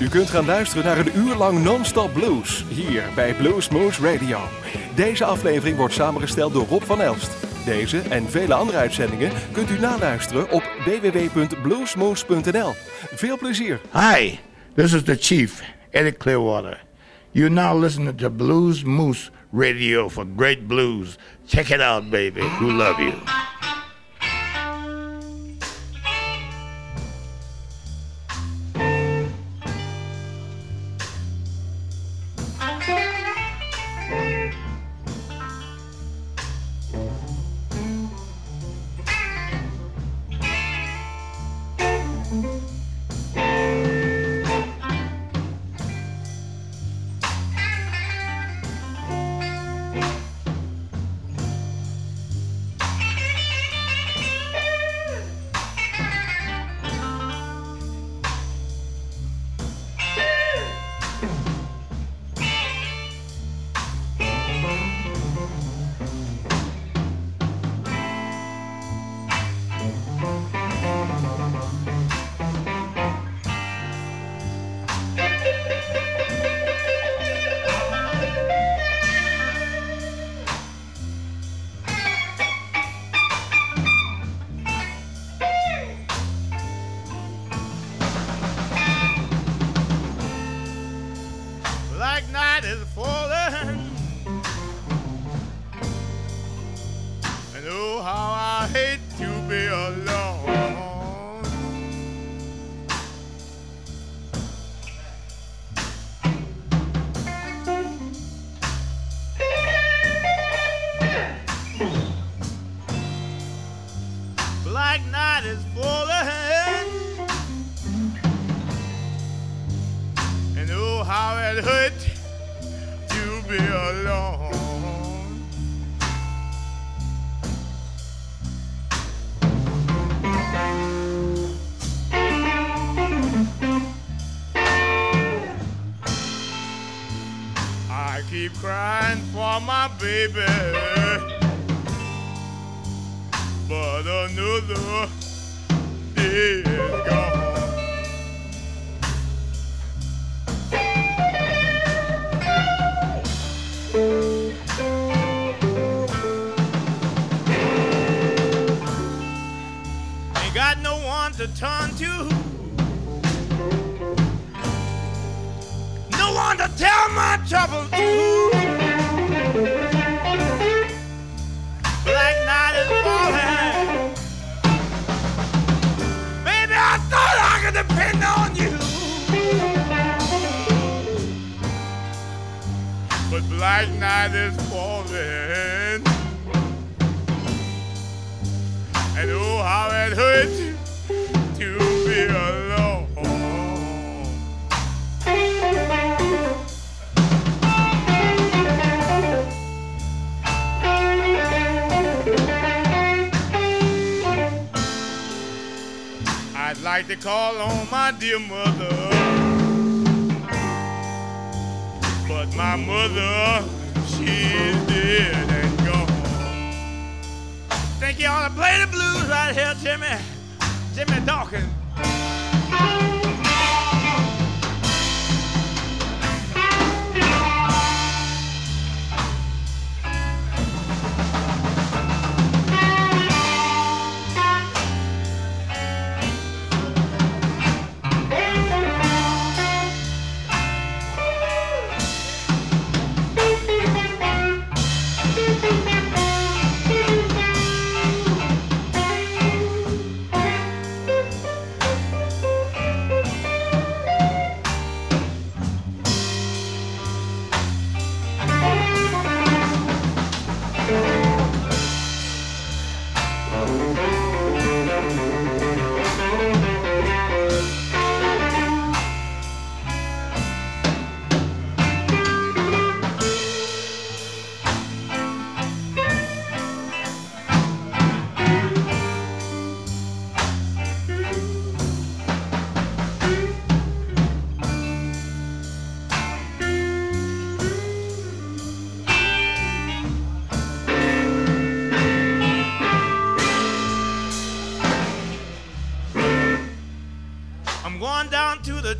U kunt gaan luisteren naar een uur lang non-stop blues hier bij Blues Moose Radio. Deze aflevering wordt samengesteld door Rob van Elst. Deze en vele andere uitzendingen kunt u naluisteren op www.bluesmoose.nl. Veel plezier. Hi, this is the Chief, Eddie Clearwater. You're now listening to Blues Moose Radio for great blues. Check it out, baby. We love you. My dear mother. But my mother, she's dead and gone. Think you ought to play the blues right here, Jimmy. Jimmy Dawkins.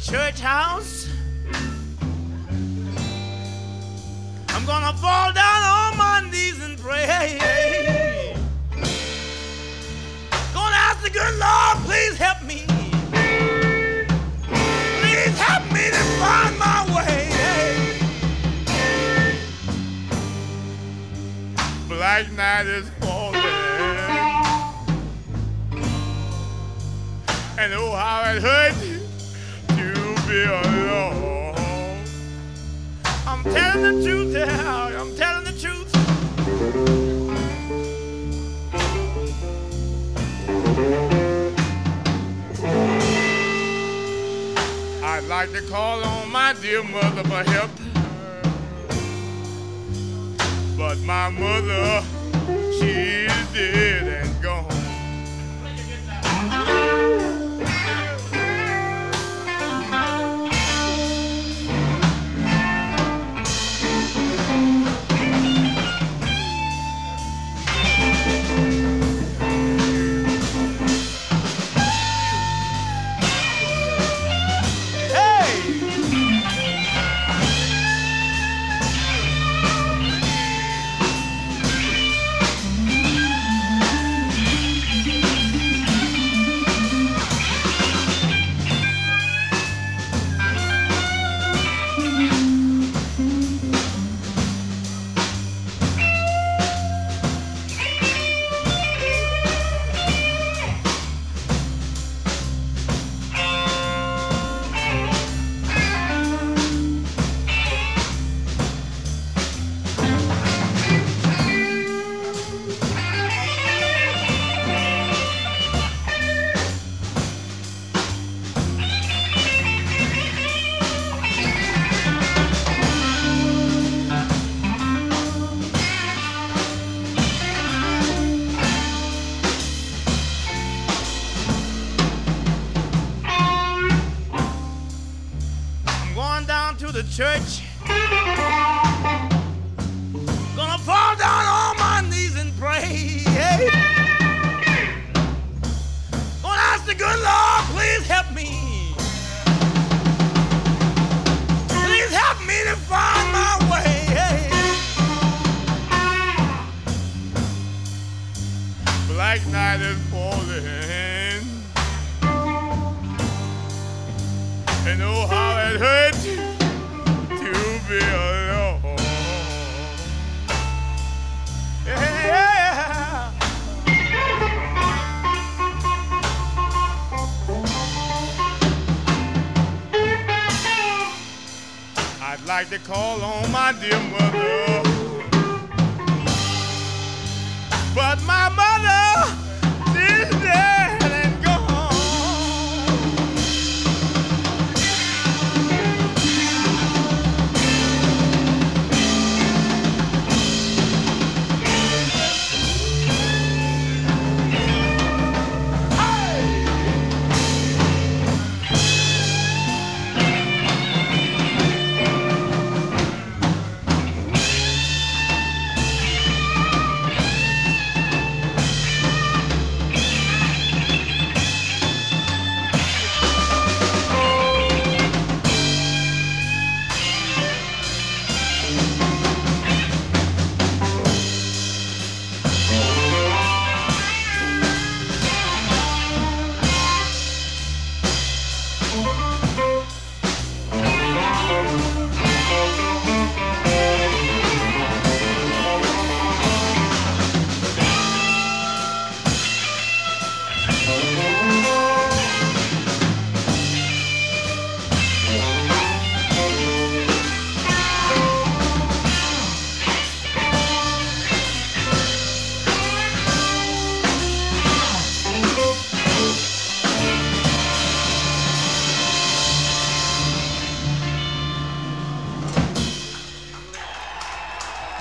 Church house. I'm gonna fall down on my knees and pray. Gonna ask the good Lord, please help me. Please help me to find my way. Black night is falling. And oh, how it hurt to be alone. I'm telling the truth, yeah, I'm telling the truth. I'd like to call on my dear mother for help. But my mother, she's dead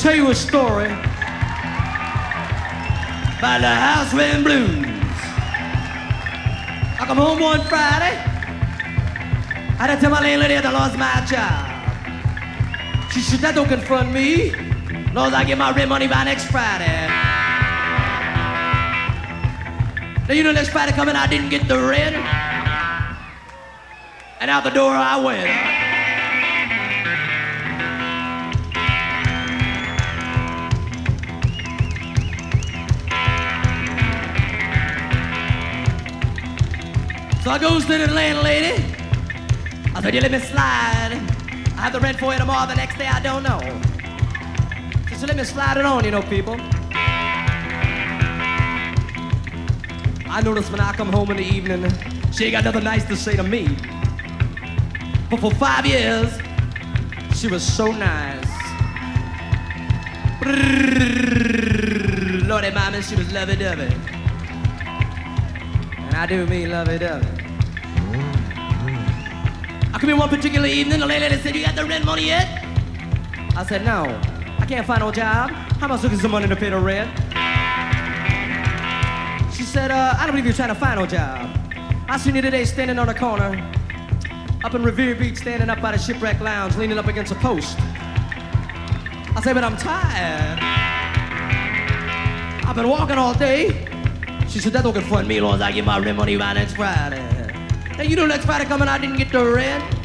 Tell you a story about the house rent blues. I come home one Friday. I had to tell my landlady that I lost my job. She said, that don't confront me. As I get my rent money by next Friday. Now you know next Friday coming, I didn't get the rent. And out the door I went. I goes to the landlady. I said, you let me slide. I have the rent for you tomorrow, the next day I don't know. She said, let me slide it on, you know, people. I notice when I come home in the evening, she ain't got nothing nice to say to me. But for five years, she was so nice. Lordy mama, she was lovey-dovey. And I do mean lovey-dovey. Come in one particular evening, the lady said, you got the rent money yet? I said, no. I can't find no job. How am I looking some money to pay the rent? She said, uh, I don't believe you're trying to find no job. I seen you today standing on the corner, up in Revere Beach, standing up by the shipwreck lounge, leaning up against a post. I said, but I'm tired. I've been walking all day. She said, that don't confront me long as I get my rent money by next Friday. Now you know next Friday coming, I didn't get the rent.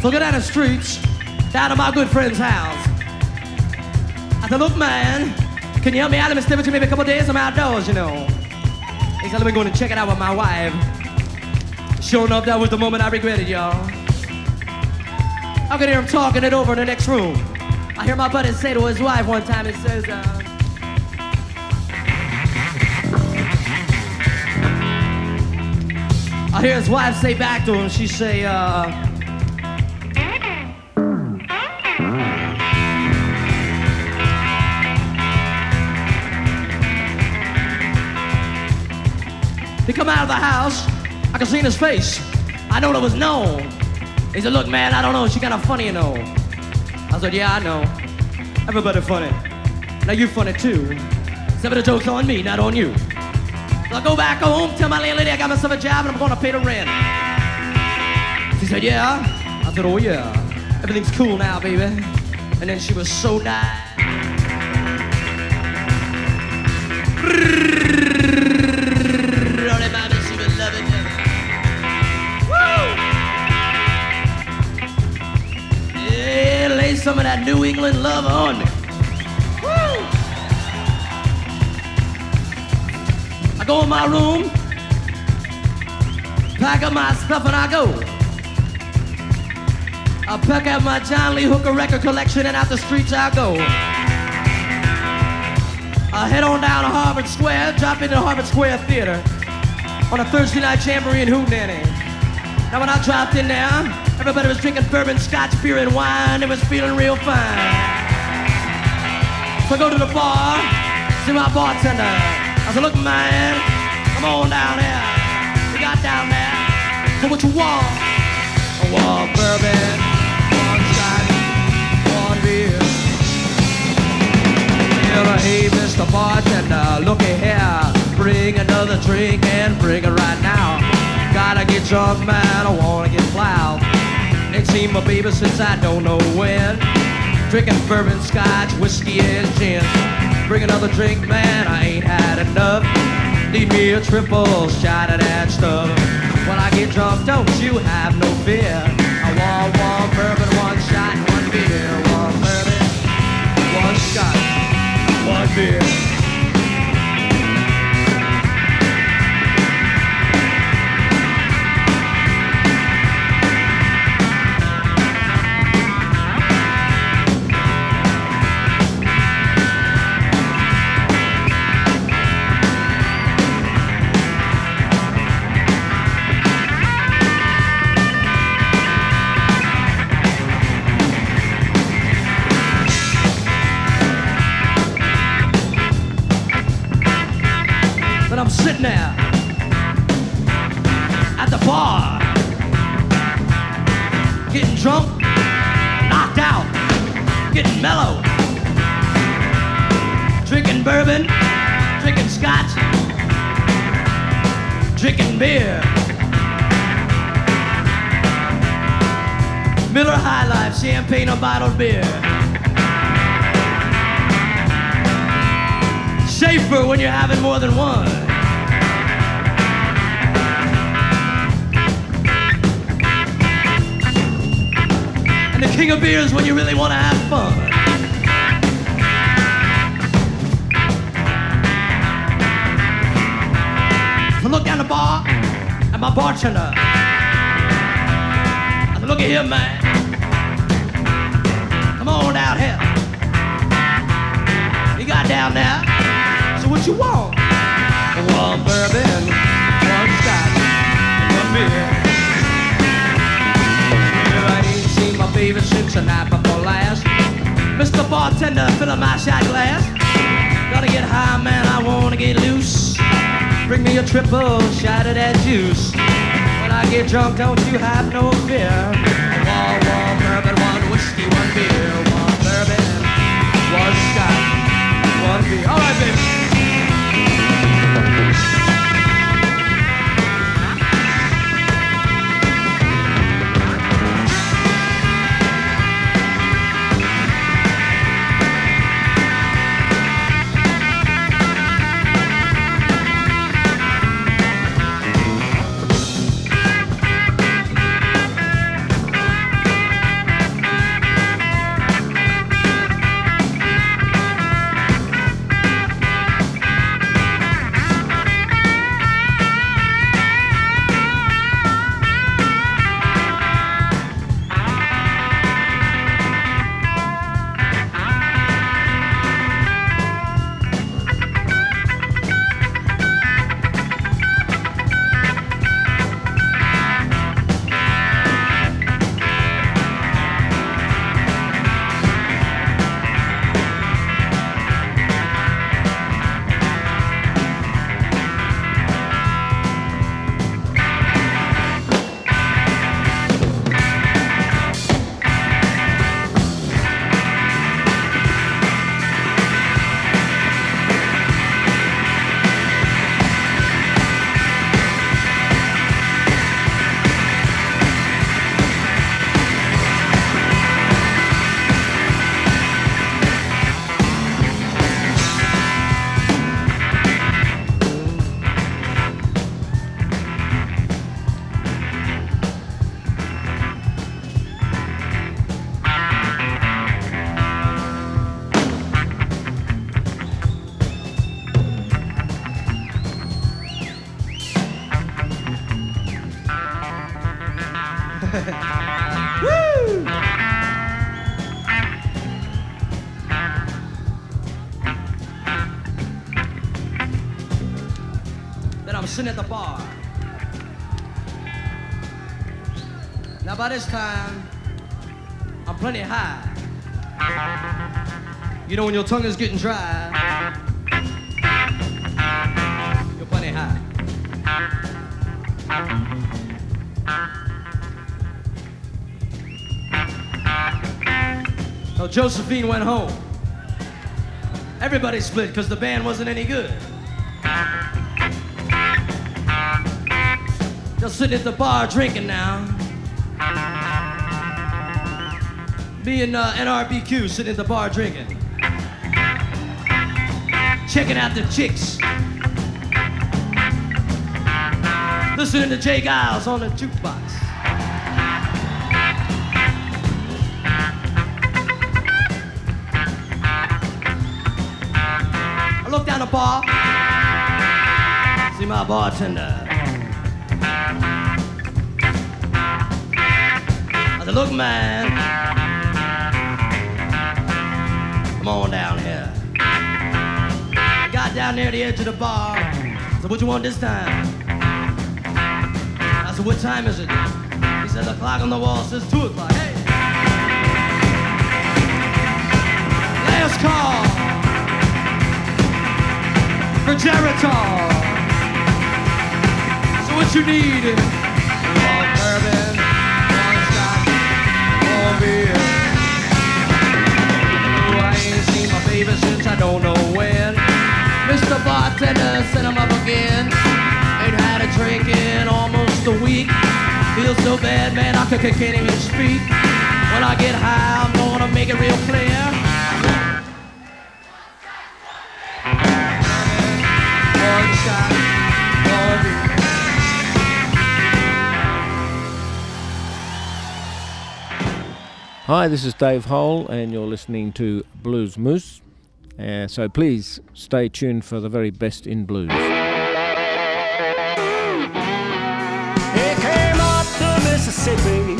So get down the streets, down to my good friend's house. I said, look, man, can you help me out? Let me stay with you maybe a couple days. I'm outdoors, you know. He said, let me go and check it out with my wife. Sure enough, that was the moment I regretted, y'all. I could hear him talking it over in the next room. I hear my buddy say to his wife one time, he says, uh, I hear his wife say back to him, she say, uh, He come out of the house. I could see in his face. I know it was known. He said, look, man, I don't know. She kind of funny, you know. I said, yeah, I know. Everybody funny. Now you funny too. Except the joke's on me, not on you. So I go back home, tell my landlady I got myself a job and I'm gonna pay the rent. She said, yeah. I said, oh yeah. Everything's cool now, baby. And then she was so nice. Some of that New England love on me. Woo! I go in my room, pack up my stuff, and I go. I pack up my John Lee Hooker record collection, and out the streets I go. I head on down to Harvard Square, drop into the Harvard Square Theater on a Thursday night jamboree in Hootenanny. Now when I dropped in there, everybody was drinking bourbon, scotch, beer, and wine. It was feeling real fine. So I go to the bar, see my bartender. I said, look, man, come on down here. We got down there. So what you want? I want bourbon, one scotch, one beer. Uh, hey, Mr. Bartender, looky here. Bring another drink and bring it right now. Gotta get drunk, man, I wanna get plowed. Seen my baby since I don't know when. Drinking bourbon, scotch, whiskey, and gin. Bring another drink, man, I ain't had enough. Need me a triple shot of that stuff. When I get drunk, don't you have no fear. Bottled beer. Safer when you're having more than one. And the king of beers when you really want to have fun. I look down the bar at my bartender. I look at here, man. Down there. So what you want? One bourbon, one scotch, and one beer. Well, I ain't seen my baby since the night before last. Mr. Bartender, fill up my shot glass. Gotta get high, man, I wanna get loose. Bring me a triple shot of that juice. When I get drunk, don't you have no fear. One, one bourbon, one whiskey, one beer. All right, baby. You know when your tongue is getting dry, you're plenty high. So Josephine went home. Everybody split because the band wasn't any good. Just sitting at the bar drinking now. Me and uh, NRBQ sitting at the bar drinking. Checking out the chicks. Listening to J. Geils on the jukebox. I look down the bar, see my bartender. I said, look, man, come on down here. I got down near the edge of the bar. I said, what you want this time? I said, what time is it? He said, the clock on the wall says 2 o'clock. Hey! Last call for Geritol. So what you need. One bourbon, one scotch, one beer. Oh, I ain't seen my baby since I don't know when. Mr. Bartender, send him up again. Ain't had a drink in almost a week. Feel so bad, man, I c- c- can't even speak. When I get high, I'm gonna make it real clear. One shot, one. Hi, this is Dave Hole, and you're listening to Blues Moose. Uh, so please stay tuned for the very best in blues. Came up Mississippi,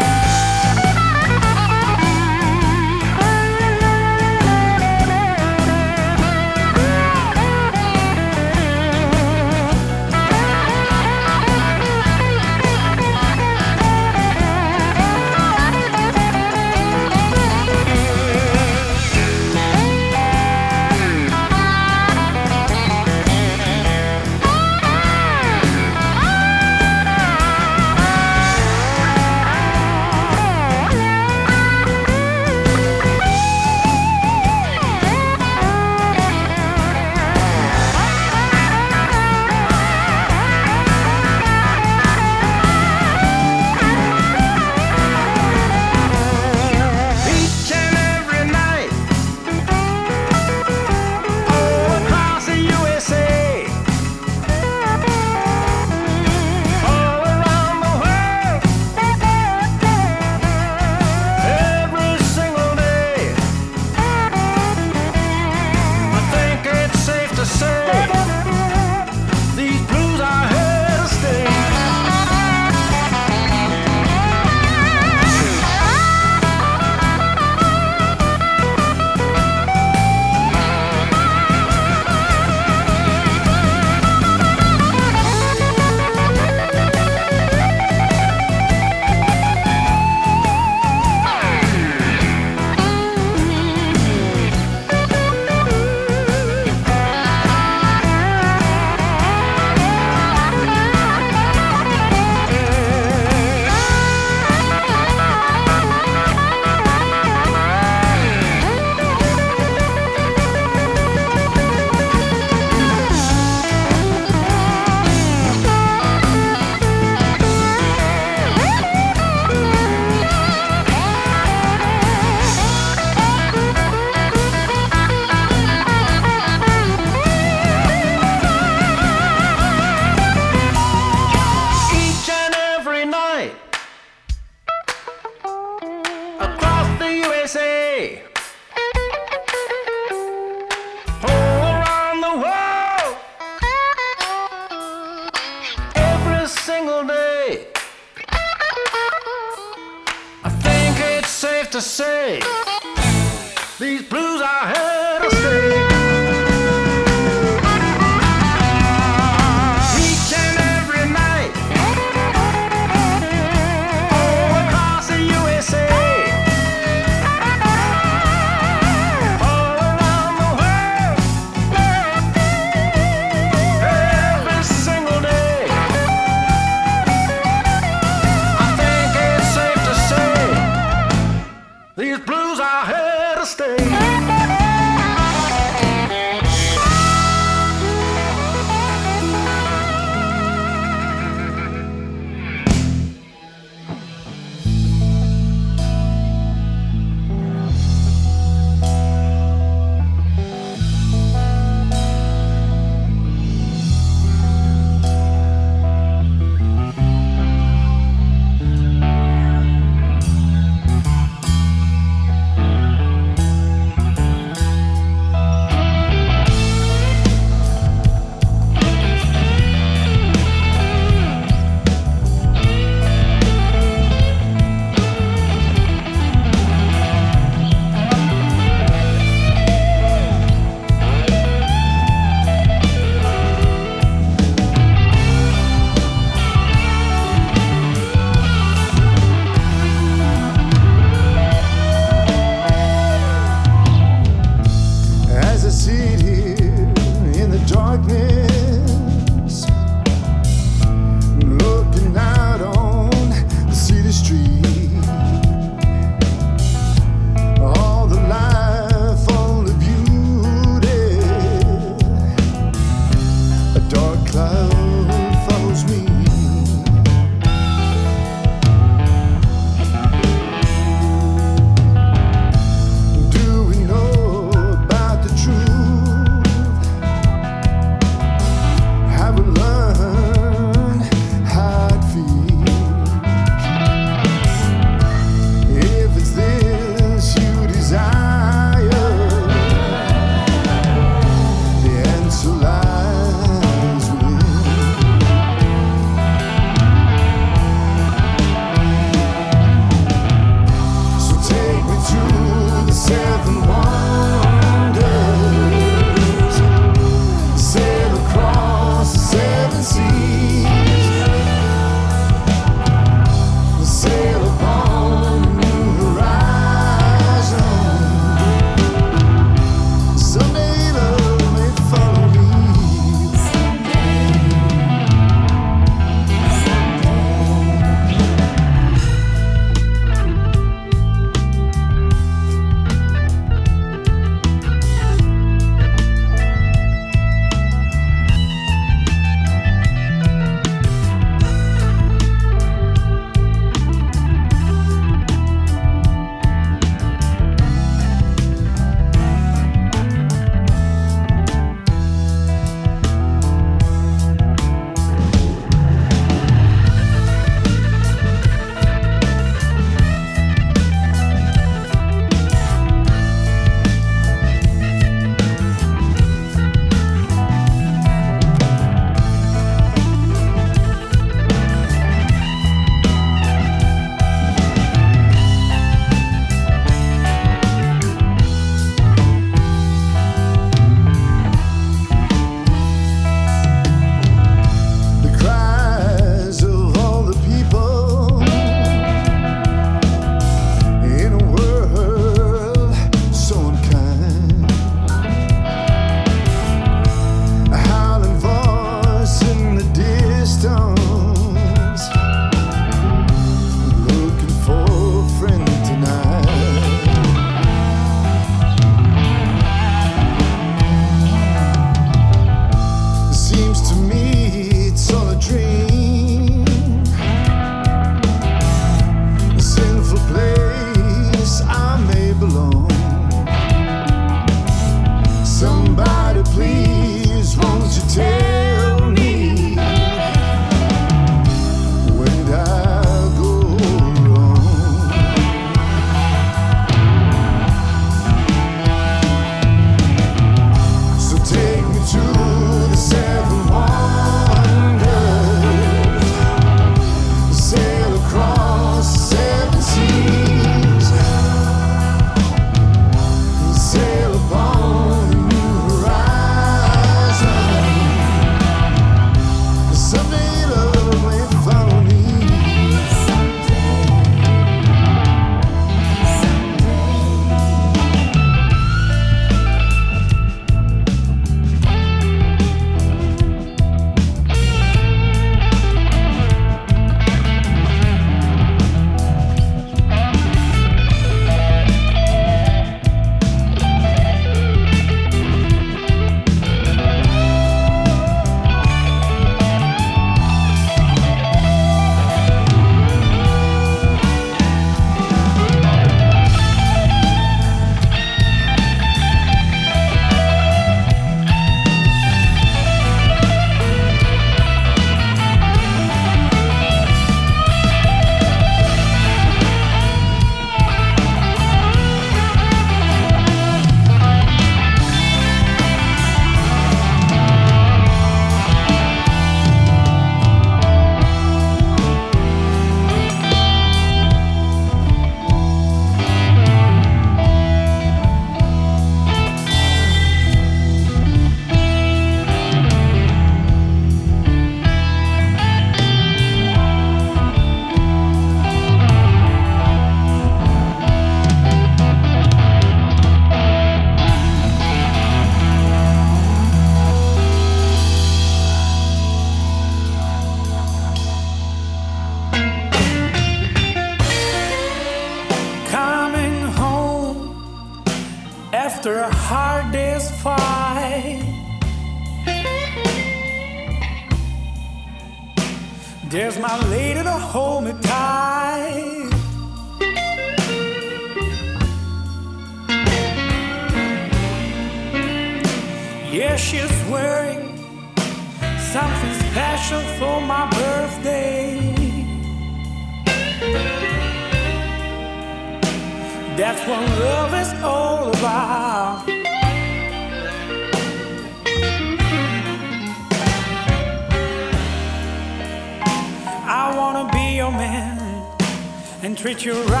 you're right.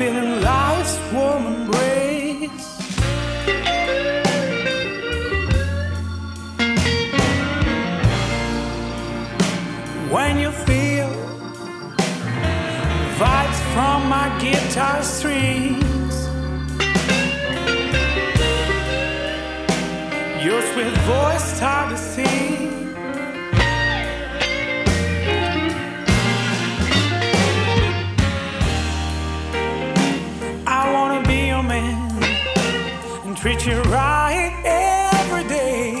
feeling life's warm embrace. When you feel vibes from my guitar strings, your sweet voice starts to sing. treat you right every day.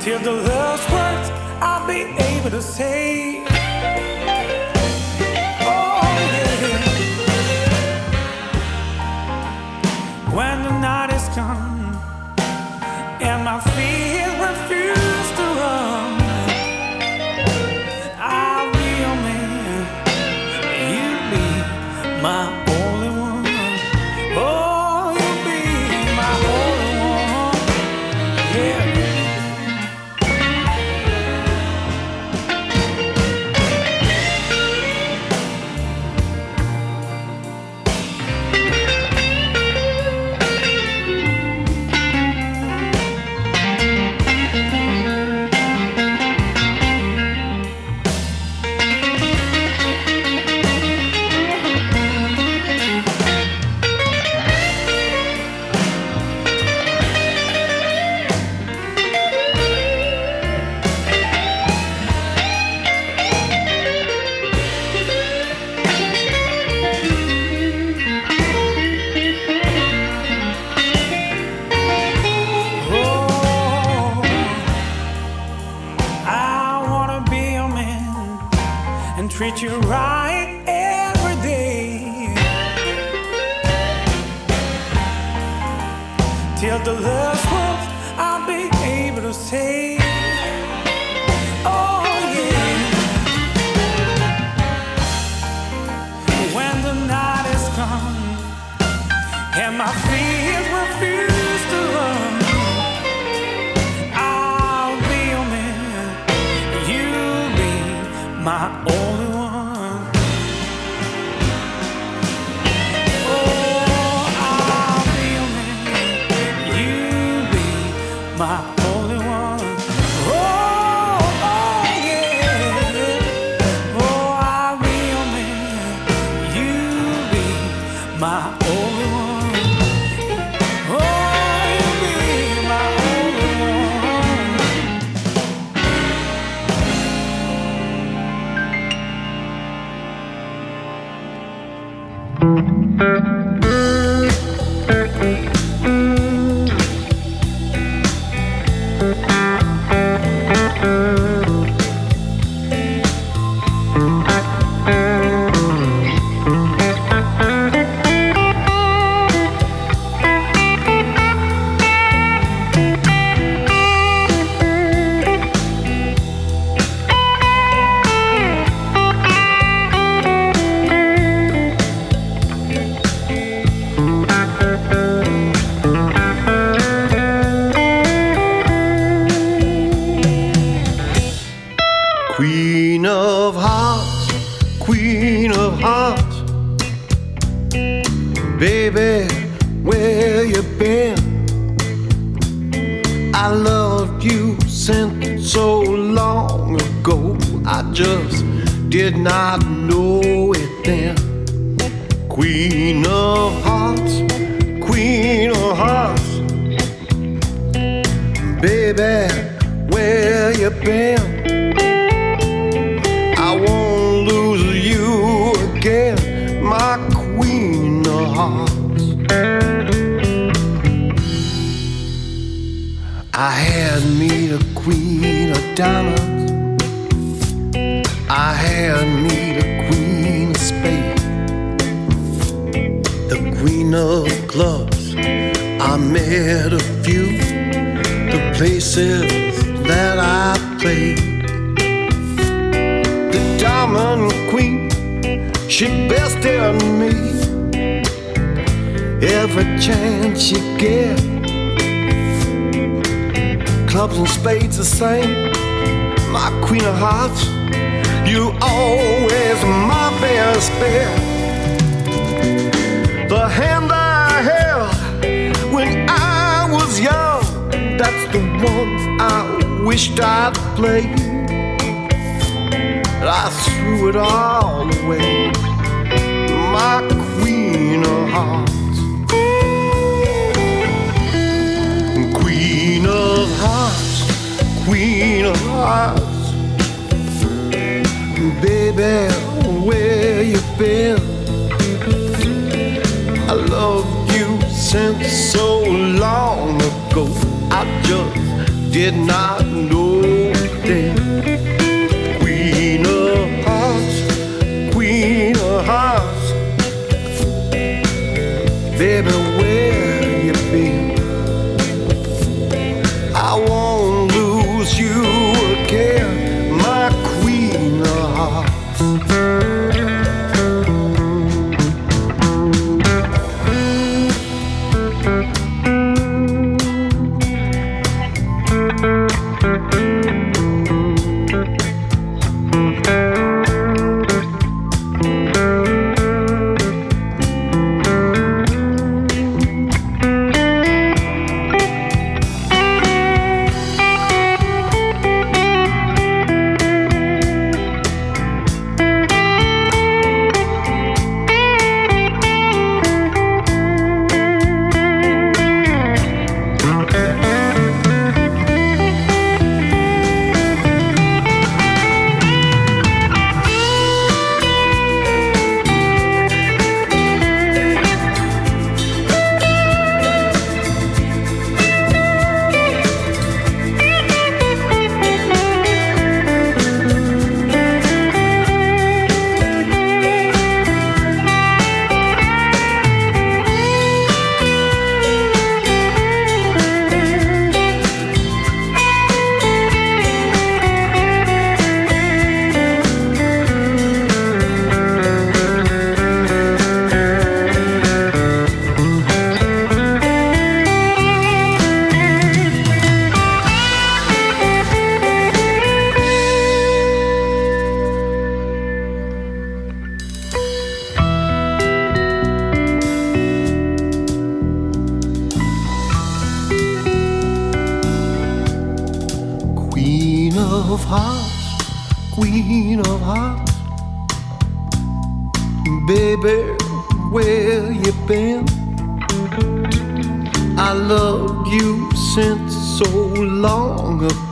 Till the last words I'll be able to say. Oh, yeah. When the night is come and my feet treat you right every day. Till the love Queen of hearts, queen of hearts. Baby, where you been? I loved you since so long ago. I just did not know it then. Queen of hearts, queen of hearts. Baby, where you been? I had me a queen of diamonds. I had me a queen of spades. The queen of clubs. I met a few. The places that I played. The diamond queen, she bested me. Every chance she get clubs and spades the same. My queen of hearts, you always my best bet. The hand I held when I was young, that's the one I wished I'd played. I threw it all away. My queen of hearts. Hearts, queen of hearts. Baby, where you been? I loved you since so long ago. I just did not know then. Queen of hearts, queen of hearts. Baby,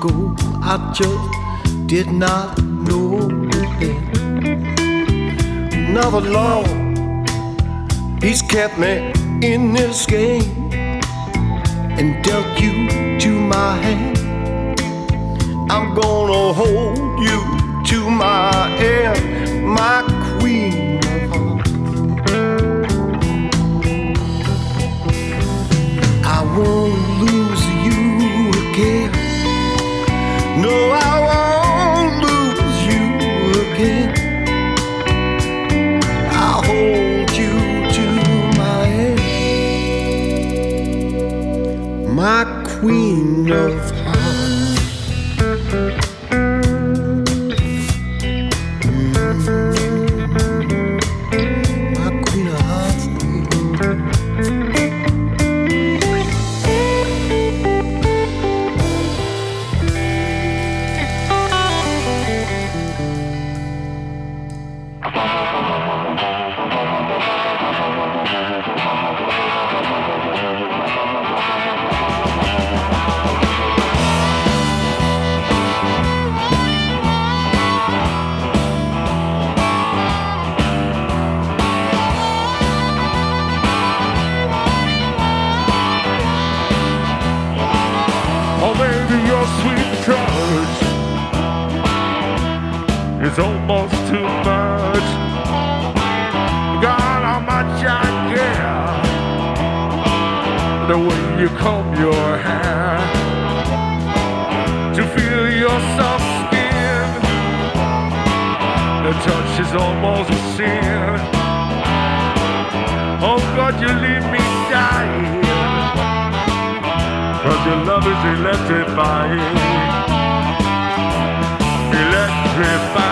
ago. I just did not know then. Another law, he's kept me in this game and dealt you to my hand. I'm gonna hold you to my end, my queen of is almost too much. God, how much I care. The way you comb your hair. To feel your soft skin. The touch is almost a sin. Oh God, you leave me dying. Cause your love is electrifying. Electrifying.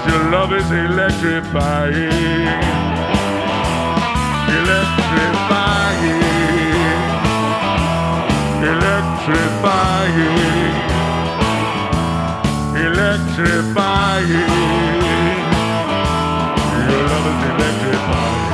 Cause your love is electrifying. Electrifying. Electrifying. Electrifying. Your love is electrifying.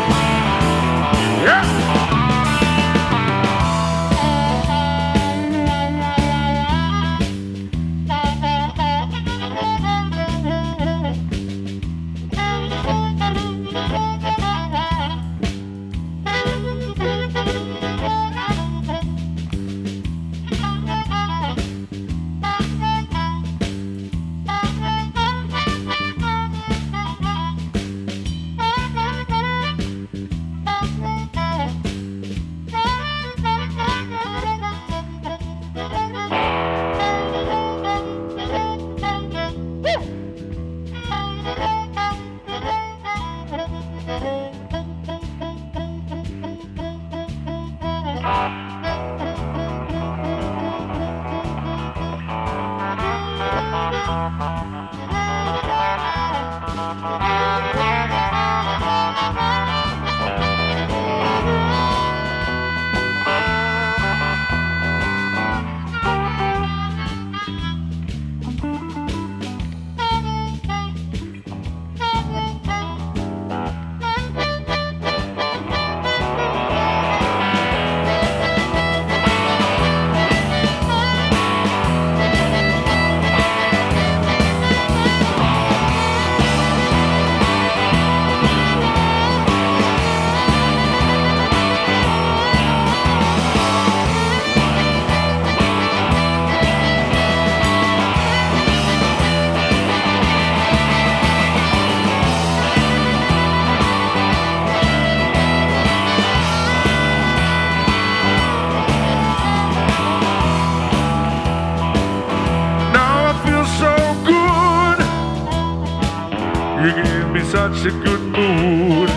Such a good mood.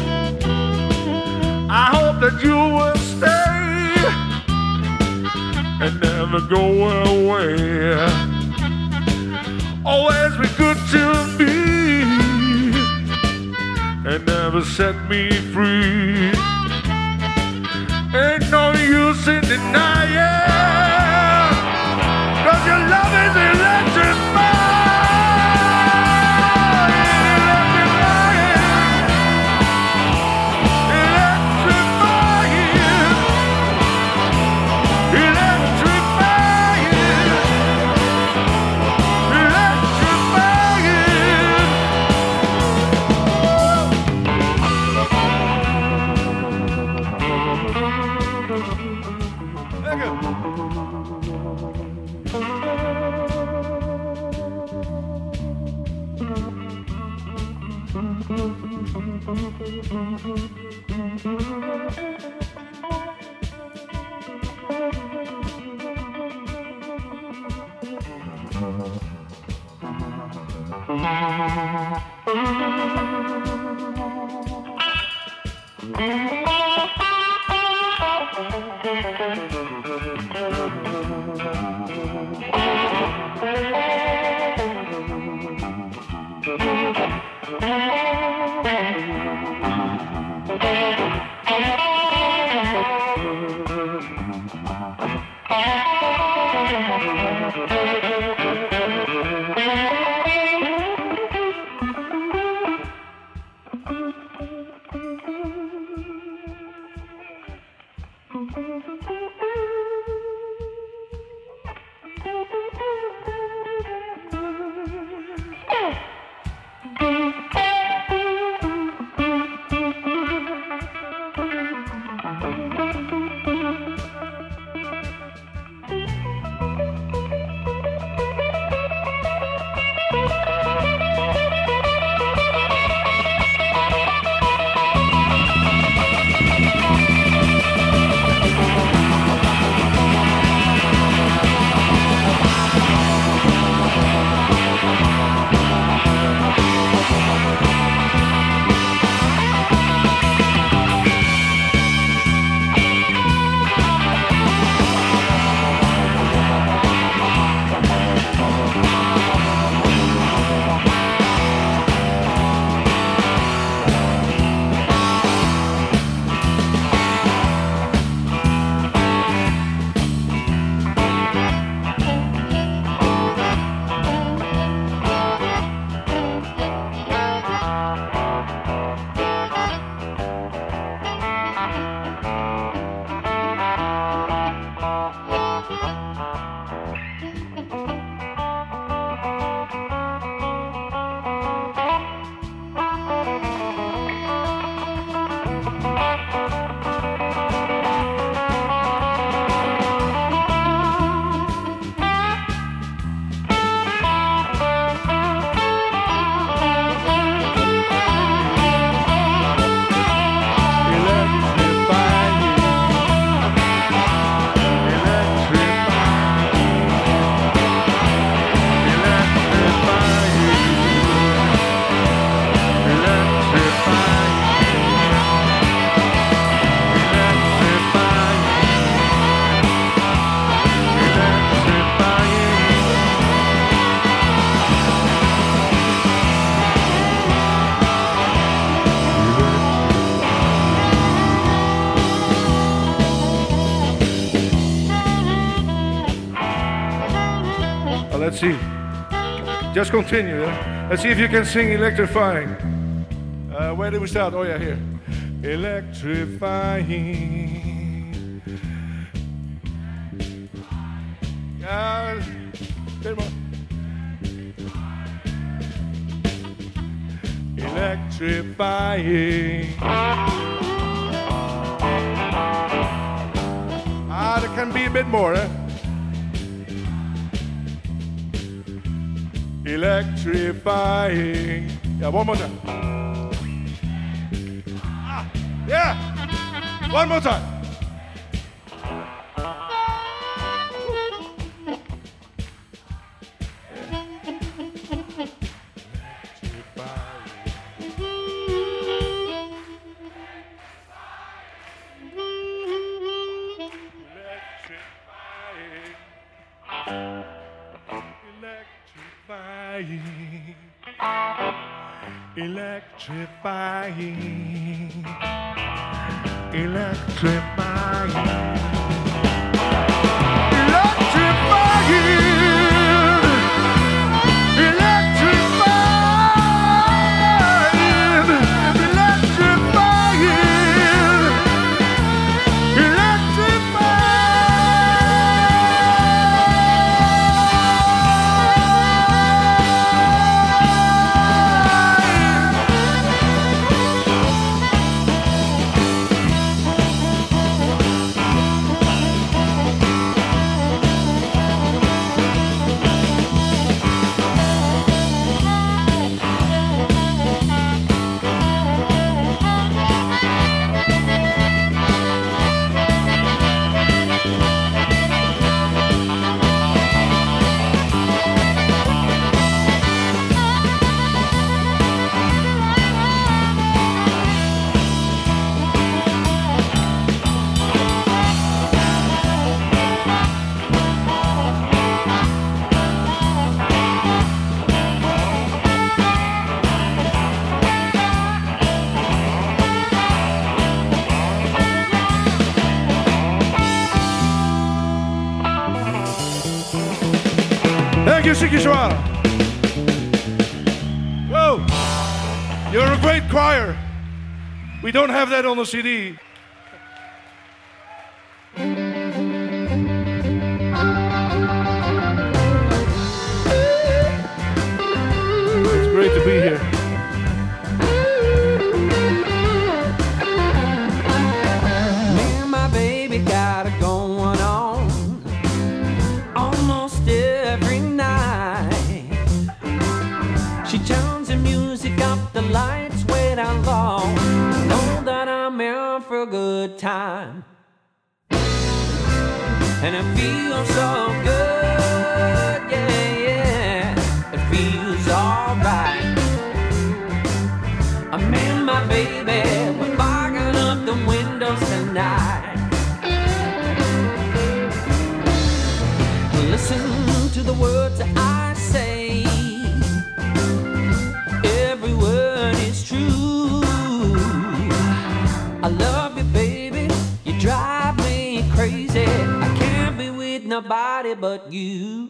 I hope that you will stay and never go away. Always be good to me and never set me free. Ain't no use in denying. Just continue. yeah? Let's see if you can sing electrifying. Uh, where did we start? Oh, yeah, here. Electrifying. Yeah, bit more. Electrifying. Ah, there can be a bit more, eh? Electrifying. Yeah, one more time. Ah, yeah. One more time. Electrifying. Electrifying. We don't have that on the CD. Alright. I'm in my baby, we're fogging up the windows tonight. Listen to the words I say. Every word is true. I love you, baby. You drive me crazy. I can't be with nobody but you.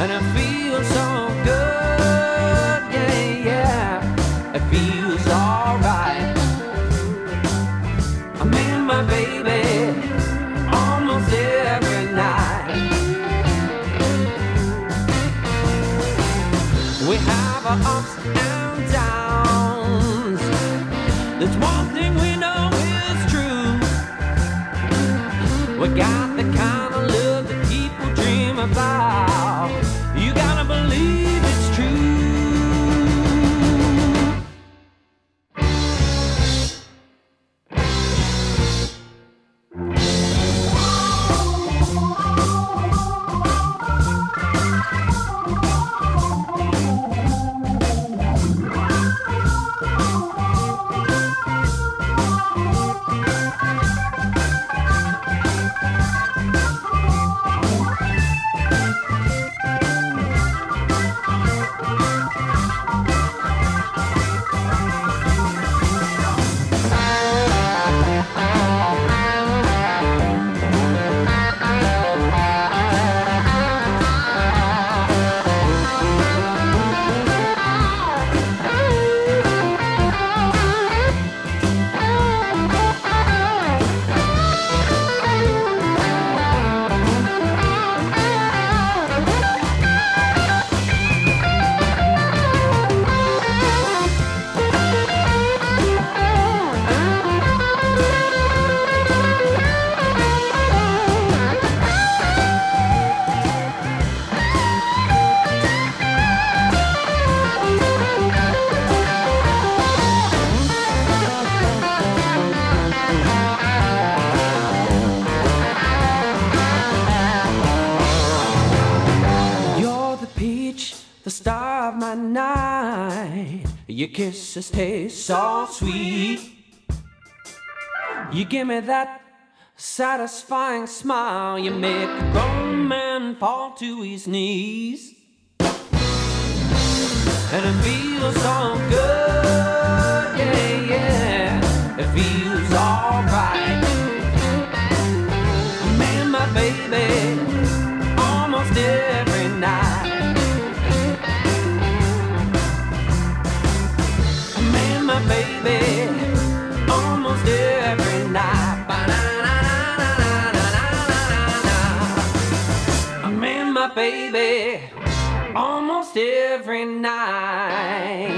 And it feels so good, kisses taste so sweet. You give me that satisfying smile. You make a grown man fall to his knees. And it feels so good, yeah, yeah. It feels alright. Man, my baby baby, almost every night.